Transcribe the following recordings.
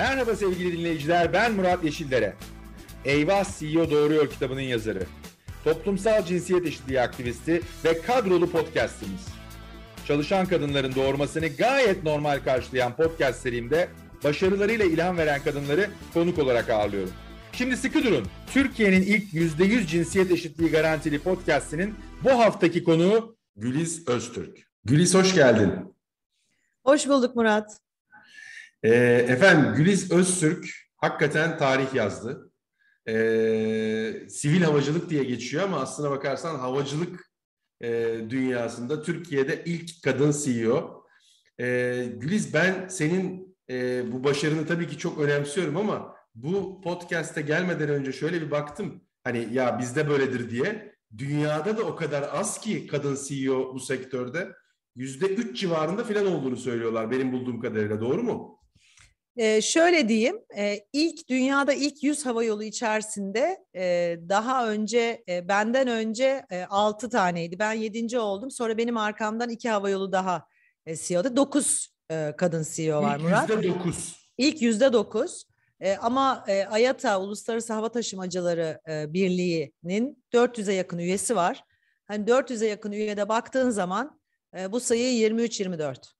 Merhaba sevgili dinleyiciler, ben Murat Yeşildere. Eyvah CEO Doğruyor kitabının yazarı. Toplumsal cinsiyet eşitliği aktivisti ve kadrolu podcastimiz. Çalışan kadınların doğurmasını gayet normal karşılayan podcast serimde başarılarıyla ilham veren kadınları konuk olarak ağırlıyorum. Şimdi sıkı durun. Türkiye'nin ilk %100 cinsiyet eşitliği garantili podcastinin bu haftaki konuğu Güliz Öztürk. Güliz hoş geldin. Hoş bulduk Murat. E, efendim Güliz Öztürk hakikaten tarih yazdı. E, sivil havacılık diye geçiyor ama aslına bakarsan havacılık e, dünyasında Türkiye'de ilk kadın CEO. E, Güliz ben senin e, bu başarını tabii ki çok önemsiyorum ama bu podcast'e gelmeden önce şöyle bir baktım. Hani ya bizde böyledir diye. Dünyada da o kadar az ki kadın CEO bu sektörde. Yüzde üç civarında falan olduğunu söylüyorlar benim bulduğum kadarıyla. Doğru mu? Ee, şöyle diyeyim, e, ilk dünyada ilk 100 hava yolu içerisinde e, daha önce e, benden önce e, 6 taneydi. Ben 7. oldum. Sonra benim arkamdan iki hava yolu daha e, CEO'da. 9 e, kadın CEO var ilk Murat. Yüzde dokuz. İlk yüzde dokuz. E, ama e, AYATA Uluslararası Hava Taşımacıları e, Birliği'nin 400'e yakın üyesi var. Hani 400'e yakın üyede baktığın zaman e, bu sayı 23-24.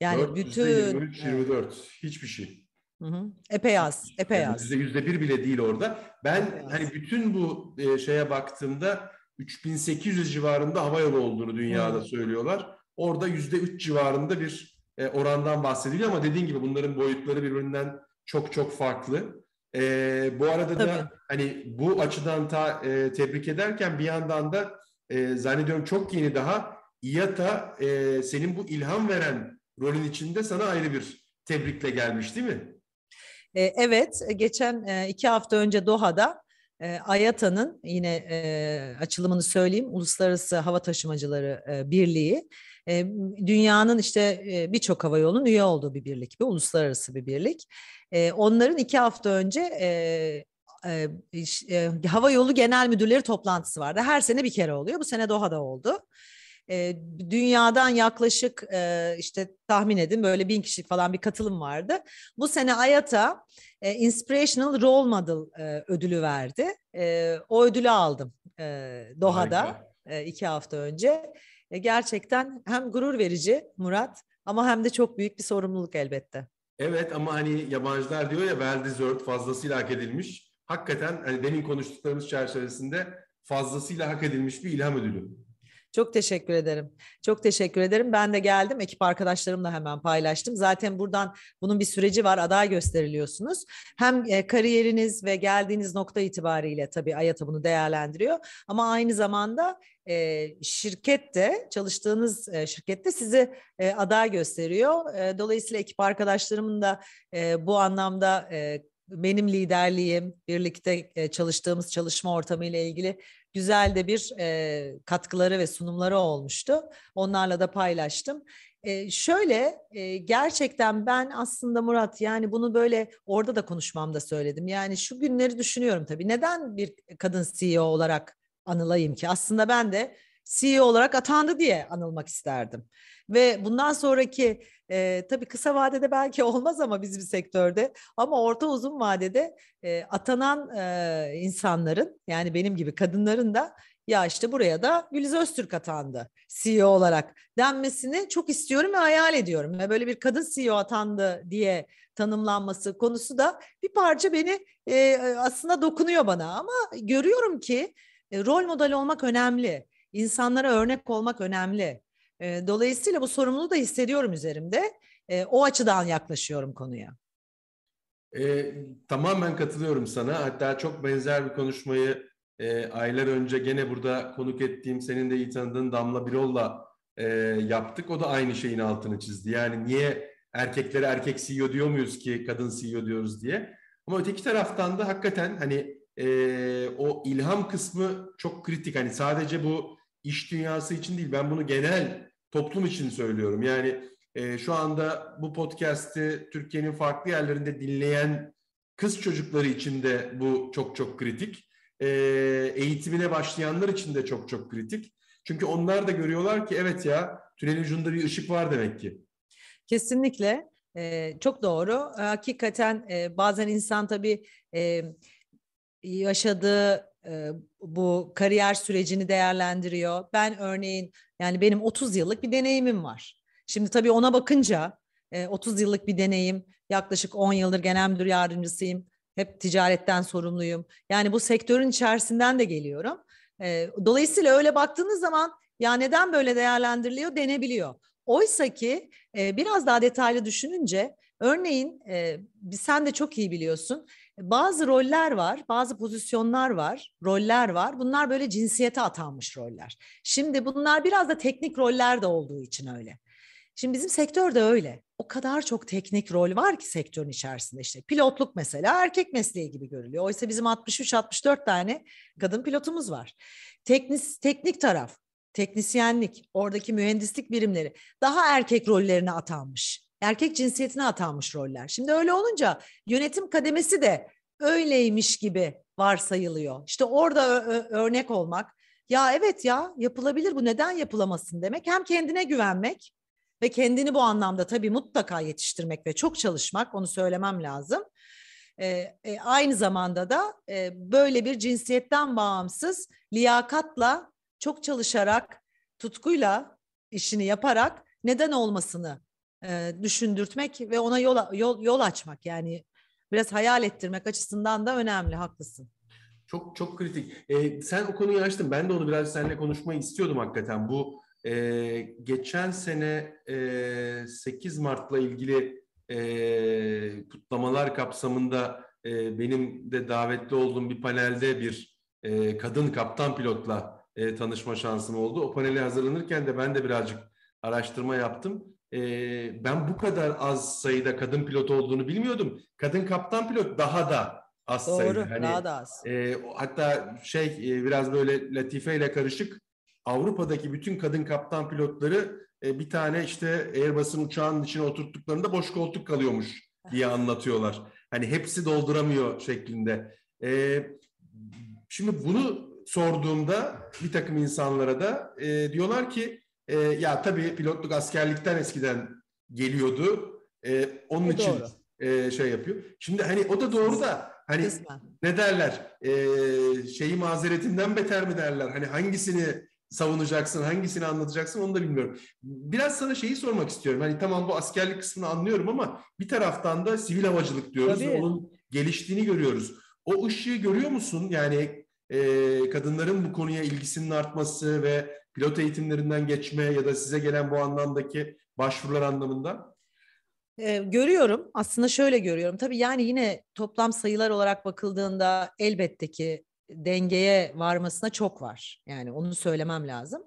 Yani bütün 23, 24 hiçbir şey. Hı hı. Epey az, epey Yani az. Yüzde bir bile değil orada. Ben Epey az. hani bütün bu e, şeye baktığımda 3800 civarında hava yolu olduğunu dünyada Hı. söylüyorlar. Orada yüzde üç civarında bir e, orandan bahsediliyor ama dediğin gibi bunların boyutları birbirinden çok çok farklı. E, bu arada Tabii. da hani bu açıdan ta, e, tebrik ederken bir yandan da e, zannediyorum çok yeni daha İATA e, senin bu ilham veren rolün içinde sana ayrı bir tebrikle gelmiş değil mi? E, evet, geçen e, iki hafta önce Doha'da e, AYATA'nın yine açılımını söyleyeyim, Uluslararası Hava Taşımacıları Birliği, dünyanın işte birçok hava yolunun üye olduğu bir birlik, bir uluslararası bir birlik. Onların iki hafta önce hava yolu genel müdürleri toplantısı vardı. Her sene bir kere oluyor. Bu sene Doha'da oldu. E, dünyadan yaklaşık e, işte tahmin edin böyle bin kişilik falan bir katılım vardı. Bu sene AYATA e, Inspirational Role Model e, ödülü verdi. E, o ödülü aldım e, Doha'da Harika. e, iki hafta önce. E, gerçekten hem gurur verici Murat ama hem de çok büyük bir sorumluluk elbette. Evet ama hani yabancılar diyor ya well deserved fazlasıyla hak edilmiş. Hakikaten hani demin konuştuklarımız çerçevesinde fazlasıyla hak edilmiş bir ilham ödülü. Çok teşekkür ederim. Çok teşekkür ederim. Ben de geldim. Ekip arkadaşlarımla hemen paylaştım. Zaten buradan bunun bir süreci var. Aday gösteriliyorsunuz. Hem e, kariyeriniz ve geldiğiniz nokta itibariyle tabii AYATA bunu değerlendiriyor. Ama aynı zamanda e, şirkette, çalıştığınız e, şirkette sizi e, aday gösteriyor. Dolayısıyla ekip arkadaşlarımın da bu anlamda benim liderliğim, birlikte çalıştığımız çalışma ortamı ile ilgili güzel de bir e, katkıları ve sunumları olmuştu. Onlarla da paylaştım. E, şöyle e, gerçekten ben aslında Murat yani bunu böyle orada da konuşmamda söyledim. Yani şu günleri düşünüyorum tabii. Neden bir kadın CEO olarak anılayım ki? Aslında ben de CEO olarak atandı diye anılmak isterdim. Ve bundan sonraki e, tabii kısa vadede belki olmaz ama bizim sektörde ama orta uzun vadede e, atanan e, insanların yani benim gibi kadınların da ya işte buraya da Güliz Öztürk atandı CEO olarak denmesini çok istiyorum ve hayal ediyorum. Ve böyle bir kadın CEO atandı diye tanımlanması konusu da bir parça beni e, aslında dokunuyor bana ama görüyorum ki e, rol model olmak önemli. İnsanlara örnek olmak önemli. E, dolayısıyla bu sorumluluğu da hissediyorum üzerimde. E, o açıdan yaklaşıyorum konuya. E, tamamen katılıyorum sana. Hatta çok benzer bir konuşmayı e, aylar önce gene burada konuk ettiğim senin de iyi tanıdığın Damla Birol'la e, yaptık. O da aynı şeyin altını çizdi. Yani niye erkeklere erkek CEO diyor muyuz ki kadın CEO diyoruz diye. Ama öteki taraftan da hakikaten hani e, o ilham kısmı çok kritik. Hani sadece bu iş dünyası için değil ben bunu genel toplum için söylüyorum. Yani e, şu anda bu podcast'i Türkiye'nin farklı yerlerinde dinleyen kız çocukları için de bu çok çok kritik. E, eğitimine başlayanlar için de çok çok kritik. Çünkü onlar da görüyorlar ki evet ya tünelin ucunda bir ışık var demek ki. Kesinlikle. E, çok doğru. Hakikaten e, bazen insan tabii e, yaşadığı bu kariyer sürecini değerlendiriyor. Ben örneğin yani benim 30 yıllık bir deneyimim var. Şimdi tabii ona bakınca e, 30 yıllık bir deneyim, yaklaşık 10 yıldır genel müdür yardımcısıyım. Hep ticaretten sorumluyum. Yani bu sektörün içerisinden de geliyorum. E, dolayısıyla öyle baktığınız zaman ya neden böyle değerlendiriliyor denebiliyor. Oysa ki e, biraz daha detaylı düşününce örneğin e, sen de çok iyi biliyorsun bazı roller var, bazı pozisyonlar var, roller var. Bunlar böyle cinsiyete atanmış roller. Şimdi bunlar biraz da teknik roller de olduğu için öyle. Şimdi bizim sektörde öyle. O kadar çok teknik rol var ki sektörün içerisinde işte. Pilotluk mesela erkek mesleği gibi görülüyor. Oysa bizim 63-64 tane kadın pilotumuz var. Teknis, teknik taraf, teknisyenlik, oradaki mühendislik birimleri daha erkek rollerine atanmış erkek cinsiyetine atanmış roller. Şimdi öyle olunca yönetim kademesi de öyleymiş gibi varsayılıyor. İşte orada örnek olmak, ya evet ya yapılabilir bu neden yapılamasın demek. Hem kendine güvenmek ve kendini bu anlamda tabii mutlaka yetiştirmek ve çok çalışmak onu söylemem lazım. E, e, aynı zamanda da e, böyle bir cinsiyetten bağımsız liyakatla çok çalışarak tutkuyla işini yaparak neden olmasını e, düşündürtmek ve ona yol, yol yol açmak yani biraz hayal ettirmek açısından da önemli haklısın. Çok çok kritik. Ee, sen o konuyu açtın. Ben de onu biraz seninle konuşmayı istiyordum hakikaten. Bu e, geçen sene e, 8 Mart'la ilgili e, kutlamalar kapsamında e, benim de davetli olduğum bir panelde bir e, kadın kaptan pilotla e, tanışma şansım oldu. O panele hazırlanırken de ben de birazcık araştırma yaptım e, ben bu kadar az sayıda kadın pilot olduğunu bilmiyordum. Kadın kaptan pilot daha da az Doğru, sayıda. Hani, daha da az. E, hatta şey e, biraz böyle latifeyle karışık Avrupa'daki bütün kadın kaptan pilotları e, bir tane işte Airbus'un uçağının içine oturttuklarında boş koltuk kalıyormuş diye anlatıyorlar. Hani hepsi dolduramıyor şeklinde. E, şimdi bunu sorduğumda bir takım insanlara da e, diyorlar ki e, ya tabii pilotluk askerlikten eskiden geliyordu. E, onun o için e, şey yapıyor. Şimdi hani o da doğru da hani Kısmen. ne derler? E, şeyi mazeretinden beter mi derler? Hani hangisini savunacaksın, hangisini anlatacaksın onu da bilmiyorum. Biraz sana şeyi sormak istiyorum. Hani tamam bu askerlik kısmını anlıyorum ama bir taraftan da sivil havacılık diyoruz. Tabii. Onun geliştiğini görüyoruz. O ışığı görüyor musun? Yani e, kadınların bu konuya ilgisinin artması ve pilot eğitimlerinden geçme ya da size gelen bu anlamdaki başvurular anlamında? Ee, görüyorum. Aslında şöyle görüyorum. Tabii yani yine toplam sayılar olarak bakıldığında elbette ki dengeye varmasına çok var. Yani onu söylemem lazım.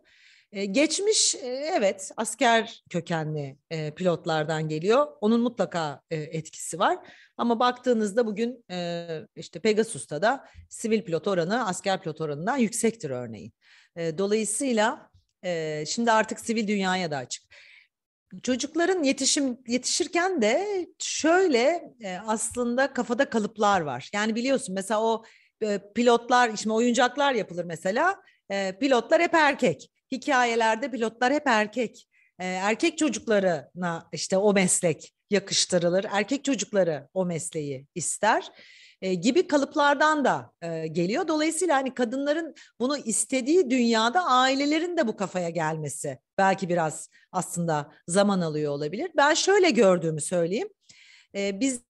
Geçmiş evet asker kökenli pilotlardan geliyor. Onun mutlaka etkisi var. Ama baktığınızda bugün işte Pegasus'ta da sivil pilot oranı asker pilot oranından yüksektir örneğin. Dolayısıyla şimdi artık sivil dünyaya da açık. Çocukların yetişim yetişirken de şöyle aslında kafada kalıplar var. Yani biliyorsun mesela o pilotlar, şimdi oyuncaklar yapılır mesela. Pilotlar hep erkek. Hikayelerde pilotlar hep erkek. E, erkek çocuklarına işte o meslek yakıştırılır. Erkek çocukları o mesleği ister e, gibi kalıplardan da e, geliyor. Dolayısıyla hani kadınların bunu istediği dünyada ailelerin de bu kafaya gelmesi belki biraz aslında zaman alıyor olabilir. Ben şöyle gördüğümü söyleyeyim. E, biz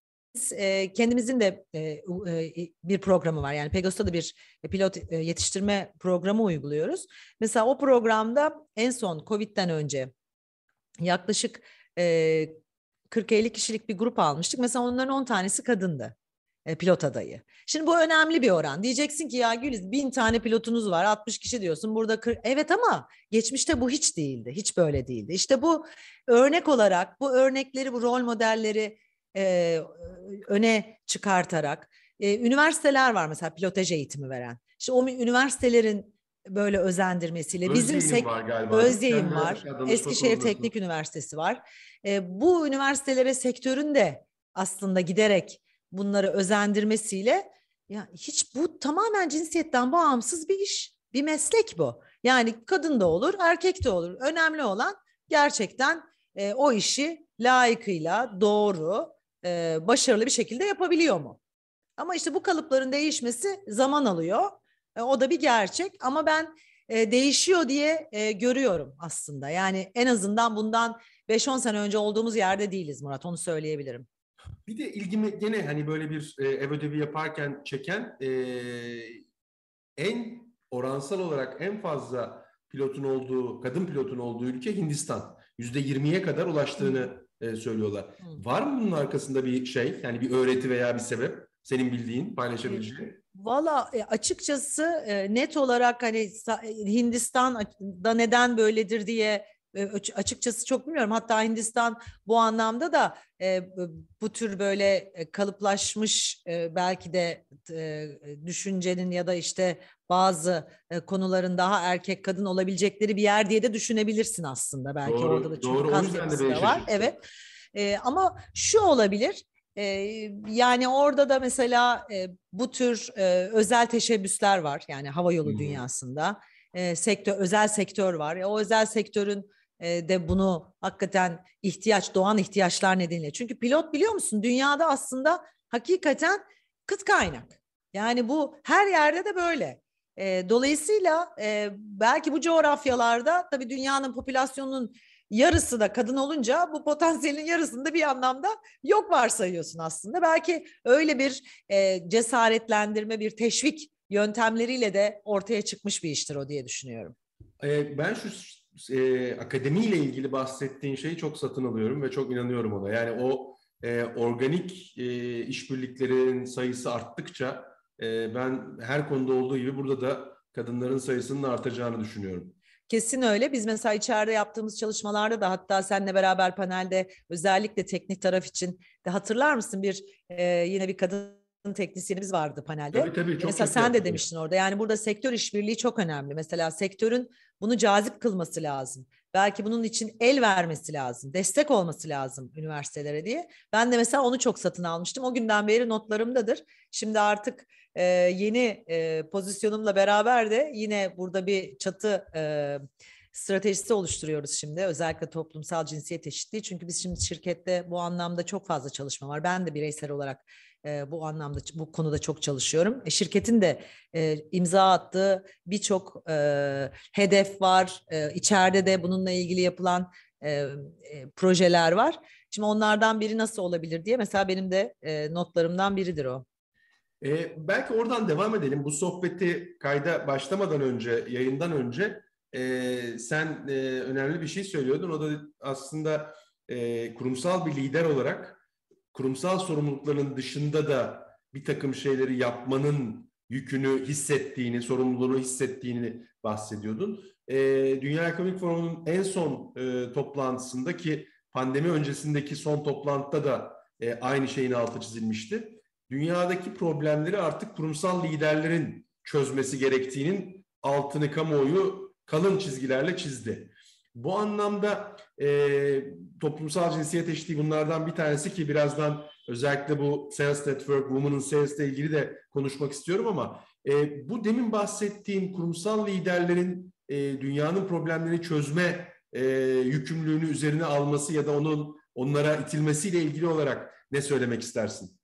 e, kendimizin de e, e, bir programı var. Yani Pegasus'ta da bir pilot yetiştirme programı uyguluyoruz. Mesela o programda en son Covid'den önce yaklaşık e, 40-50 kişilik bir grup almıştık. Mesela onların 10 tanesi kadındı pilot adayı. Şimdi bu önemli bir oran. Diyeceksin ki ya Güliz bin tane pilotunuz var 60 kişi diyorsun burada 40. Evet ama geçmişte bu hiç değildi. Hiç böyle değildi. İşte bu örnek olarak bu örnekleri bu rol modelleri e, öne çıkartarak e, üniversiteler var mesela pilotaj eğitimi veren. İşte o üniversitelerin böyle özendirmesiyle Özyeğin bizim sek var galiba. Var. Eskişehir Teknik Üniversitesi var. E, bu üniversitelere sektörün de aslında giderek bunları özendirmesiyle ya hiç bu tamamen cinsiyetten bağımsız bir iş, bir meslek bu. Yani kadın da olur, erkek de olur. Önemli olan gerçekten e, o işi layıkıyla doğru, e, başarılı bir şekilde yapabiliyor mu? Ama işte bu kalıpların değişmesi zaman alıyor. E, o da bir gerçek ama ben e, değişiyor diye e, görüyorum aslında. Yani en azından bundan 5-10 sene önce olduğumuz yerde değiliz Murat onu söyleyebilirim. Bir de ilgimi gene hani böyle bir e, ev ödevi yaparken çeken e, en oransal olarak en fazla pilotun olduğu, kadın pilotun olduğu ülke Hindistan. Yüzde yirmiye kadar ulaştığını e, söylüyorlar. Hı. Var mı bunun arkasında bir şey, yani bir öğreti veya bir sebep? Senin bildiğin, paylaşabileceğin. Valla e, açıkçası e, net olarak hani Hindistan'da neden böyledir diye açıkçası çok bilmiyorum. Hatta Hindistan bu anlamda da bu tür böyle kalıplaşmış belki de düşüncenin ya da işte bazı konuların daha erkek kadın olabilecekleri bir yer diye de düşünebilirsin aslında. Belki doğru, orada da çünkü doğru, da var. Evet. ama şu olabilir. yani orada da mesela bu tür özel teşebbüsler var. Yani hava yolu hmm. dünyasında. sektör özel sektör var. o özel sektörün de bunu hakikaten ihtiyaç, doğan ihtiyaçlar nedeniyle. Çünkü pilot biliyor musun dünyada aslında hakikaten kıt kaynak. Yani bu her yerde de böyle. E, dolayısıyla e, belki bu coğrafyalarda tabii dünyanın popülasyonunun yarısı da kadın olunca bu potansiyelin yarısını da bir anlamda yok varsayıyorsun aslında. Belki öyle bir e, cesaretlendirme, bir teşvik yöntemleriyle de ortaya çıkmış bir iştir o diye düşünüyorum. E, ben şu e, akademiyle ilgili bahsettiğin şeyi çok satın alıyorum ve çok inanıyorum ona. Yani o e, organik e, işbirliklerin sayısı arttıkça e, ben her konuda olduğu gibi burada da kadınların sayısının artacağını düşünüyorum. Kesin öyle. Biz mesela içeride yaptığımız çalışmalarda da hatta seninle beraber panelde özellikle teknik taraf için de hatırlar mısın bir e, yine bir kadın teknisyenimiz vardı panelde. Tabii tabii. Çok Mesela sen de demiştin orada. Yani burada sektör işbirliği çok önemli. Mesela sektörün bunu cazip kılması lazım. Belki bunun için el vermesi lazım. Destek olması lazım üniversitelere diye. Ben de mesela onu çok satın almıştım. O günden beri notlarımdadır. Şimdi artık e, yeni e, pozisyonumla beraber de yine burada bir çatı e, stratejisi oluşturuyoruz şimdi. Özellikle toplumsal cinsiyet eşitliği. Çünkü biz şimdi şirkette bu anlamda çok fazla çalışma var. Ben de bireysel olarak e, bu anlamda bu konuda çok çalışıyorum. E, şirketin de e, imza attığı birçok e, hedef var. E, içeride de bununla ilgili yapılan e, e, projeler var. Şimdi onlardan biri nasıl olabilir diye mesela benim de e, notlarımdan biridir o. E, belki oradan devam edelim. Bu sohbeti kayda başlamadan önce, yayından önce e, sen e, önemli bir şey söylüyordun. O da aslında e, kurumsal bir lider olarak kurumsal sorumlulukların dışında da bir takım şeyleri yapmanın yükünü hissettiğini, sorumluluğunu hissettiğini bahsediyordun. E, Dünya Ekonomik Forumu'nun en son e, toplantısında ki pandemi öncesindeki son toplantıda da e, aynı şeyin altı çizilmişti. Dünyadaki problemleri artık kurumsal liderlerin çözmesi gerektiğinin altını kamuoyu kalın çizgilerle çizdi. Bu anlamda e, toplumsal cinsiyet eşitliği bunlardan bir tanesi ki birazdan özellikle bu Sales Network, Women'ın Sales ile ilgili de konuşmak istiyorum ama e, bu demin bahsettiğim kurumsal liderlerin e, dünyanın problemlerini çözme e, yükümlülüğünü üzerine alması ya da onun onlara itilmesiyle ilgili olarak ne söylemek istersin?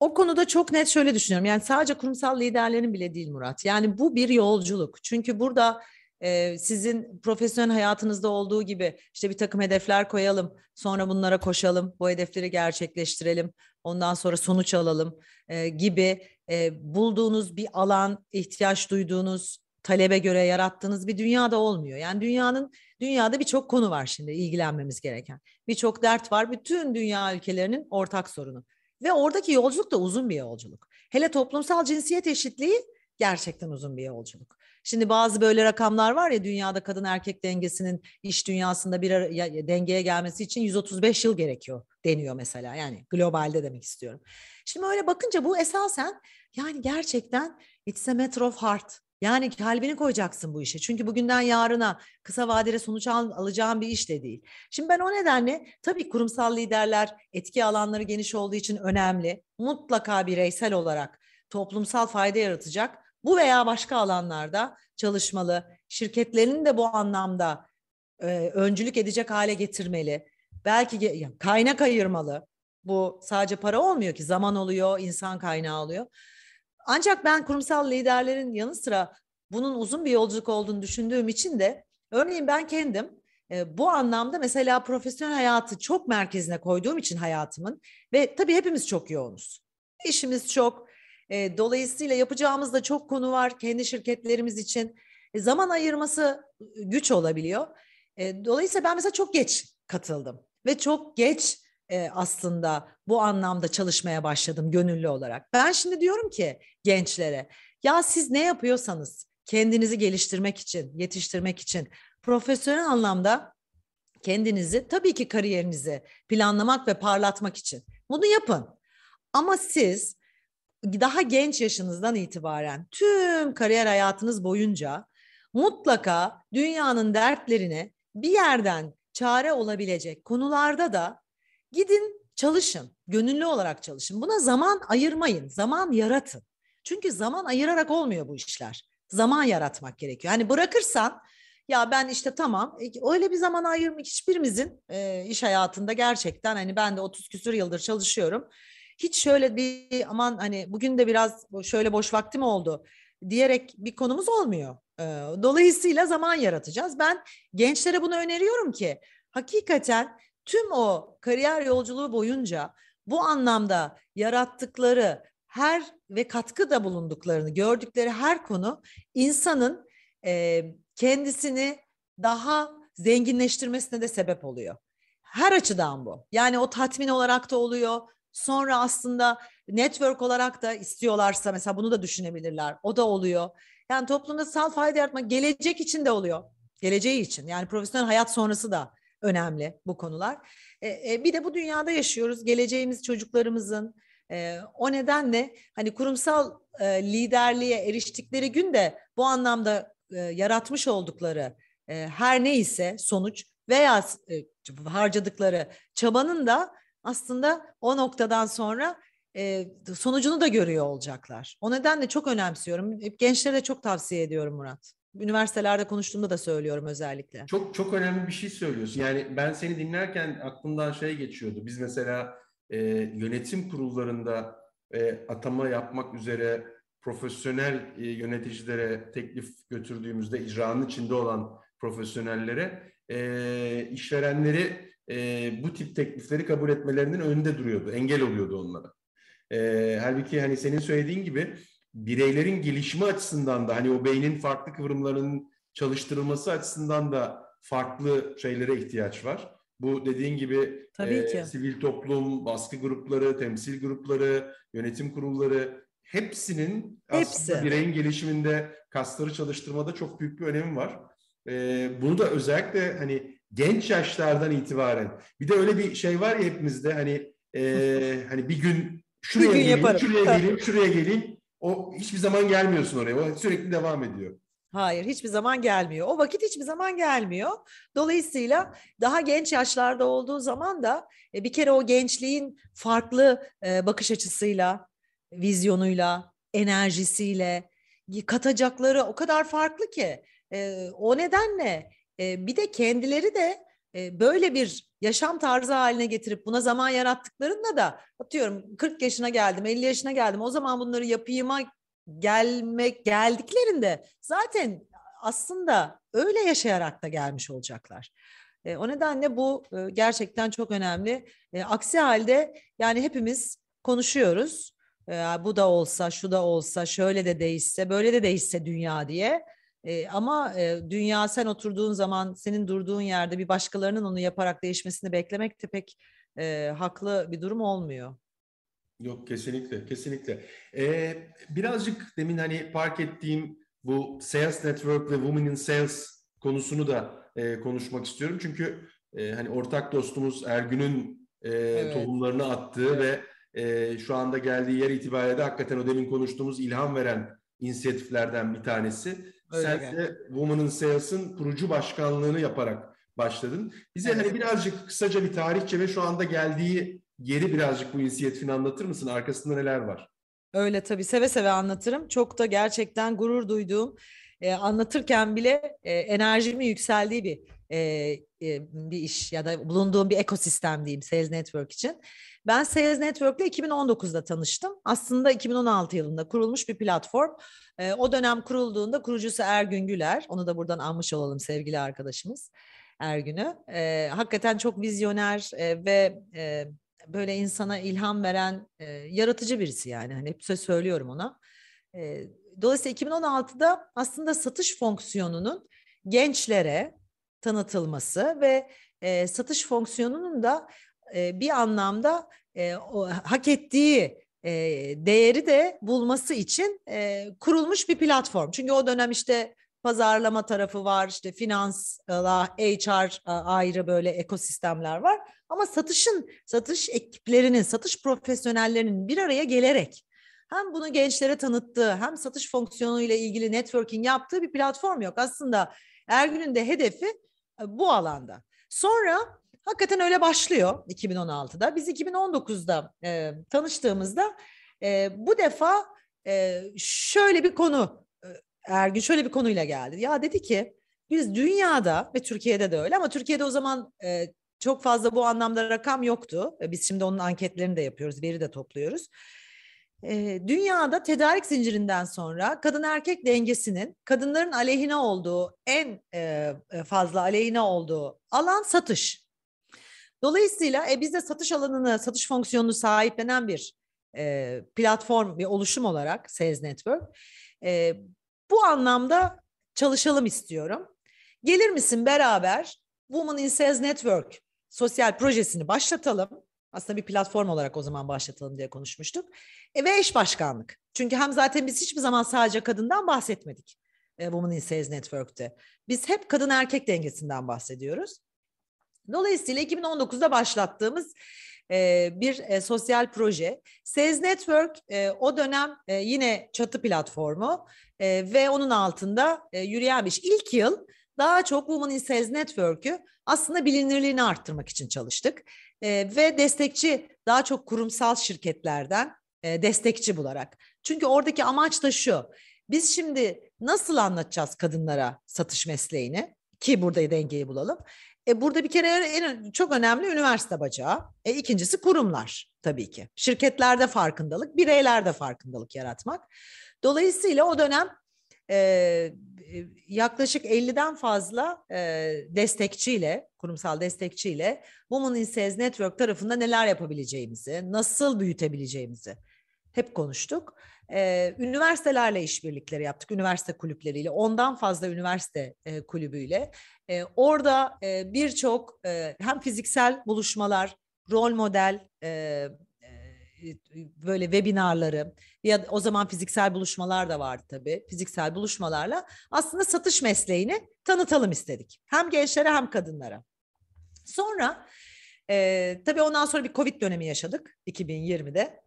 O konuda çok net şöyle düşünüyorum. Yani sadece kurumsal liderlerin bile değil Murat. Yani bu bir yolculuk. Çünkü burada sizin profesyonel hayatınızda olduğu gibi işte bir takım hedefler koyalım, sonra bunlara koşalım, bu hedefleri gerçekleştirelim, ondan sonra sonuç alalım gibi bulduğunuz bir alan, ihtiyaç duyduğunuz, talebe göre yarattığınız bir dünyada olmuyor. Yani dünyanın dünyada birçok konu var şimdi ilgilenmemiz gereken. Birçok dert var. Bütün dünya ülkelerinin ortak sorunu. Ve oradaki yolculuk da uzun bir yolculuk. Hele toplumsal cinsiyet eşitliği gerçekten uzun bir yolculuk. Şimdi bazı böyle rakamlar var ya dünyada kadın erkek dengesinin iş dünyasında bir ara, ya, dengeye gelmesi için 135 yıl gerekiyor deniyor mesela. Yani globalde demek istiyorum. Şimdi öyle bakınca bu esasen yani gerçekten it's a matter of heart. Yani kalbini koyacaksın bu işe. Çünkü bugünden yarına kısa vadede sonuç al, alacağın bir iş de değil. Şimdi ben o nedenle tabii kurumsal liderler etki alanları geniş olduğu için önemli. Mutlaka bireysel olarak toplumsal fayda yaratacak bu veya başka alanlarda çalışmalı. Şirketlerin de bu anlamda e, öncülük edecek hale getirmeli. Belki kaynak ayırmalı. Bu sadece para olmuyor ki zaman oluyor, insan kaynağı oluyor. Ancak ben kurumsal liderlerin yanı sıra bunun uzun bir yolculuk olduğunu düşündüğüm için de örneğin ben kendim e, bu anlamda mesela profesyonel hayatı çok merkezine koyduğum için hayatımın ve tabii hepimiz çok yoğunuz. İşimiz çok. E, dolayısıyla yapacağımız da çok konu var kendi şirketlerimiz için. E, zaman ayırması güç olabiliyor. E, dolayısıyla ben mesela çok geç katıldım ve çok geç e, aslında bu anlamda çalışmaya başladım gönüllü olarak. Ben şimdi diyorum ki gençlere ya siz ne yapıyorsanız kendinizi geliştirmek için, yetiştirmek için profesyonel anlamda kendinizi tabii ki kariyerinizi planlamak ve parlatmak için bunu yapın. Ama siz daha genç yaşınızdan itibaren tüm kariyer hayatınız boyunca mutlaka dünyanın dertlerine bir yerden çare olabilecek konularda da gidin çalışın, gönüllü olarak çalışın. Buna zaman ayırmayın, zaman yaratın. Çünkü zaman ayırarak olmuyor bu işler. Zaman yaratmak gerekiyor. Hani bırakırsan ya ben işte tamam e, öyle bir zaman ayırmak hiçbirimizin e, iş hayatında gerçekten hani ben de 30 küsur yıldır çalışıyorum. Hiç şöyle bir aman hani bugün de biraz şöyle boş vaktim oldu diyerek bir konumuz olmuyor. Dolayısıyla zaman yaratacağız. Ben gençlere bunu öneriyorum ki hakikaten tüm o kariyer yolculuğu boyunca bu anlamda yarattıkları her ve katkı da bulunduklarını gördükleri her konu insanın e, kendisini daha zenginleştirmesine de sebep oluyor. Her açıdan bu. Yani o tatmin olarak da oluyor. Sonra aslında network olarak da istiyorlarsa mesela bunu da düşünebilirler. O da oluyor. Yani toplumda sal fayda yaratmak gelecek için de oluyor. Geleceği için. Yani profesyonel hayat sonrası da önemli bu konular. E, e, bir de bu dünyada yaşıyoruz. Geleceğimiz çocuklarımızın e, o nedenle hani kurumsal e, liderliğe eriştikleri gün de bu anlamda e, yaratmış oldukları e, her neyse sonuç veya e, harcadıkları çabanın da aslında o noktadan sonra e, sonucunu da görüyor olacaklar. O nedenle çok önemsiyorum. Gençlere çok tavsiye ediyorum Murat. Üniversitelerde konuştuğumda da söylüyorum özellikle. Çok çok önemli bir şey söylüyorsun. Yani ben seni dinlerken aklımdan şey geçiyordu. Biz mesela e, yönetim kurullarında e, atama yapmak üzere profesyonel e, yöneticilere teklif götürdüğümüzde icranın içinde olan profesyonellere e, işverenleri e, bu tip teklifleri kabul etmelerinin önünde duruyordu. Engel oluyordu onlara. E, halbuki hani senin söylediğin gibi bireylerin gelişimi açısından da hani o beynin farklı kıvrımlarının çalıştırılması açısından da farklı şeylere ihtiyaç var. Bu dediğin gibi Tabii e, ki. sivil toplum, baskı grupları, temsil grupları, yönetim kurulları hepsinin Hepsi. aslında bireyin gelişiminde kasları çalıştırmada çok büyük bir önemi var. E, bunu da özellikle hani genç yaşlardan itibaren bir de öyle bir şey var ya hepimizde hani e, hani bir gün şuraya bir gün geleyim, yaparım. şuraya geleyim, şuraya geleyim o hiçbir zaman gelmiyorsun oraya. O sürekli devam ediyor. Hayır hiçbir zaman gelmiyor. O vakit hiçbir zaman gelmiyor. Dolayısıyla daha genç yaşlarda olduğu zaman da e, bir kere o gençliğin farklı e, bakış açısıyla, vizyonuyla, enerjisiyle katacakları o kadar farklı ki. E, o nedenle bir de kendileri de böyle bir yaşam tarzı haline getirip buna zaman yarattıklarında da atıyorum 40 yaşına geldim, 50 yaşına geldim. O zaman bunları yapayıma gelmek geldiklerinde zaten aslında öyle yaşayarak da gelmiş olacaklar. O nedenle bu gerçekten çok önemli. Aksi halde yani hepimiz konuşuyoruz. Bu da olsa, şu da olsa, şöyle de değişse, böyle de değişse dünya diye. E, ama e, dünya sen oturduğun zaman senin durduğun yerde bir başkalarının onu yaparak değişmesini beklemek de pek e, haklı bir durum olmuyor. Yok kesinlikle, kesinlikle. Ee, birazcık demin hani park ettiğim bu Sales Network ve Women in Sales konusunu da e, konuşmak istiyorum. Çünkü e, hani ortak dostumuz Ergün'ün e, evet. tohumlarını attığı evet. ve e, şu anda geldiği yer itibariyle de hakikaten o demin konuştuğumuz ilham veren inisiyatiflerden bir tanesi. Sen yani. de Women in Sales'ın kurucu başkanlığını yaparak başladın. Bize evet. hani birazcık kısaca bir tarihçe ve şu anda geldiği yeri birazcık bu inisiyatifini anlatır mısın? Arkasında neler var? Öyle tabii seve seve anlatırım. Çok da gerçekten gurur duyduğum, e, anlatırken bile e, enerjimin yükseldiği bir e, e, bir iş ya da bulunduğum bir ekosistem diyeyim Sales Network için. Ben Sales Network ile 2019'da tanıştım. Aslında 2016 yılında kurulmuş bir platform. E, o dönem kurulduğunda kurucusu Ergün Güler. Onu da buradan anmış olalım sevgili arkadaşımız Ergün'ü. E, hakikaten çok vizyoner e, ve e, böyle insana ilham veren e, yaratıcı birisi yani. Hani hep söylüyorum ona. E, dolayısıyla 2016'da aslında satış fonksiyonunun gençlere tanıtılması ve e, satış fonksiyonunun da e, bir anlamda e, o, hak ettiği e, değeri de bulması için e, kurulmuş bir platform. Çünkü o dönem işte pazarlama tarafı var, işte finansla HR ayrı böyle ekosistemler var. Ama satışın, satış ekiplerinin, satış profesyonellerinin bir araya gelerek hem bunu gençlere tanıttığı hem satış fonksiyonuyla ilgili networking yaptığı bir platform yok. Aslında Ergün'ün de hedefi bu alanda. Sonra hakikaten öyle başlıyor 2016'da. Biz 2019'da e, tanıştığımızda e, bu defa e, şöyle bir konu e, Ergün şöyle bir konuyla geldi. Ya dedi ki biz dünyada ve Türkiye'de de öyle ama Türkiye'de o zaman e, çok fazla bu anlamda rakam yoktu. E, biz şimdi onun anketlerini de yapıyoruz, veri de topluyoruz. Dünyada tedarik zincirinden sonra kadın erkek dengesinin kadınların aleyhine olduğu en fazla aleyhine olduğu alan satış. Dolayısıyla e, biz de satış alanını, satış fonksiyonunu sahiplenen bir e, platform, bir oluşum olarak Sales Network e, bu anlamda çalışalım istiyorum. Gelir misin beraber Women in Sales Network sosyal projesini başlatalım. Aslında bir platform olarak o zaman başlatalım diye konuşmuştuk. E, ve eş başkanlık. Çünkü hem zaten biz hiçbir zaman sadece kadından bahsetmedik. E, Women in Sales Network'te. Biz hep kadın erkek dengesinden bahsediyoruz. Dolayısıyla 2019'da başlattığımız e, bir e, sosyal proje. Sales Network e, o dönem e, yine çatı platformu e, ve onun altında e, yürüyen bir iş. İlk yıl daha çok Women in Sales Network'ü aslında bilinirliğini arttırmak için çalıştık. E, ve destekçi daha çok kurumsal şirketlerden e, destekçi bularak. Çünkü oradaki amaç da şu. Biz şimdi nasıl anlatacağız kadınlara satış mesleğini ki burada dengeyi bulalım. E burada bir kere en çok önemli üniversite bacağı. E ikincisi kurumlar tabii ki. Şirketlerde farkındalık, bireylerde farkındalık yaratmak. Dolayısıyla o dönem e, yaklaşık 50'den fazla e, destekçiyle, kurumsal destekçiyle Women in Sales Network tarafında neler yapabileceğimizi, nasıl büyütebileceğimizi hep konuştuk. E, üniversitelerle işbirlikleri yaptık, üniversite kulüpleriyle, ondan fazla üniversite e, kulübüyle. E, orada e, birçok e, hem fiziksel buluşmalar, rol model e, böyle webinarları ya o zaman fiziksel buluşmalar da vardı tabii. Fiziksel buluşmalarla aslında satış mesleğini tanıtalım istedik. Hem gençlere hem kadınlara. Sonra e, tabii ondan sonra bir Covid dönemi yaşadık 2020'de.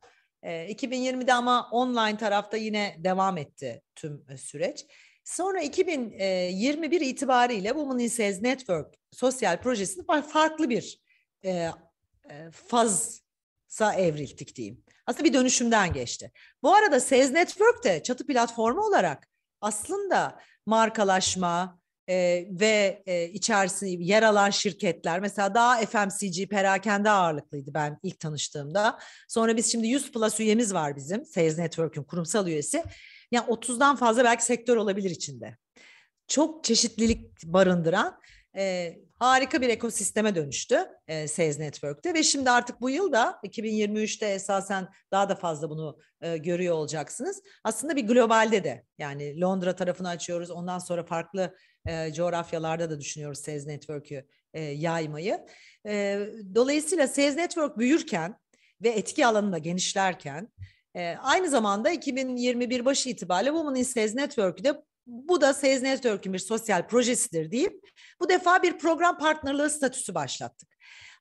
E, 2020'de ama online tarafta yine devam etti tüm süreç. Sonra 2021 itibariyle Women in Sales Network sosyal projesini farklı bir e, faz sa evrildik diyeyim. Aslında bir dönüşümden geçti. Bu arada Sales Network de çatı platformu olarak aslında markalaşma e, ve e, içerisinde yer alan şirketler mesela daha FMCG perakende ağırlıklıydı ben ilk tanıştığımda. Sonra biz şimdi 100 plus üyemiz var bizim Sales Network'ün kurumsal üyesi. Yani 30'dan fazla belki sektör olabilir içinde. Çok çeşitlilik barındıran e, harika bir ekosisteme dönüştü e, Sales Network'te ve şimdi artık bu yıl da 2023'te esasen daha da fazla bunu e, görüyor olacaksınız. Aslında bir globalde de yani Londra tarafını açıyoruz ondan sonra farklı e, coğrafyalarda da düşünüyoruz Sales Network'ü e, yaymayı. E, dolayısıyla Sales Network büyürken ve etki alanında genişlerken e, aynı zamanda 2021 başı itibariyle Women in Sales Network'ü de bu da Sales Network'ün bir sosyal projesidir deyip bu defa bir program partnerliği statüsü başlattık.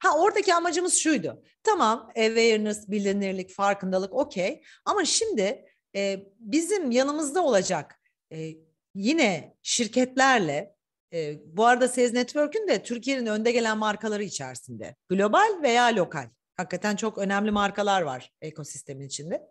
Ha oradaki amacımız şuydu. Tamam awareness, bilinirlik, farkındalık okey ama şimdi e, bizim yanımızda olacak e, yine şirketlerle e, bu arada Sales Network'ün de Türkiye'nin önde gelen markaları içerisinde. Global veya lokal. Hakikaten çok önemli markalar var ekosistemin içinde.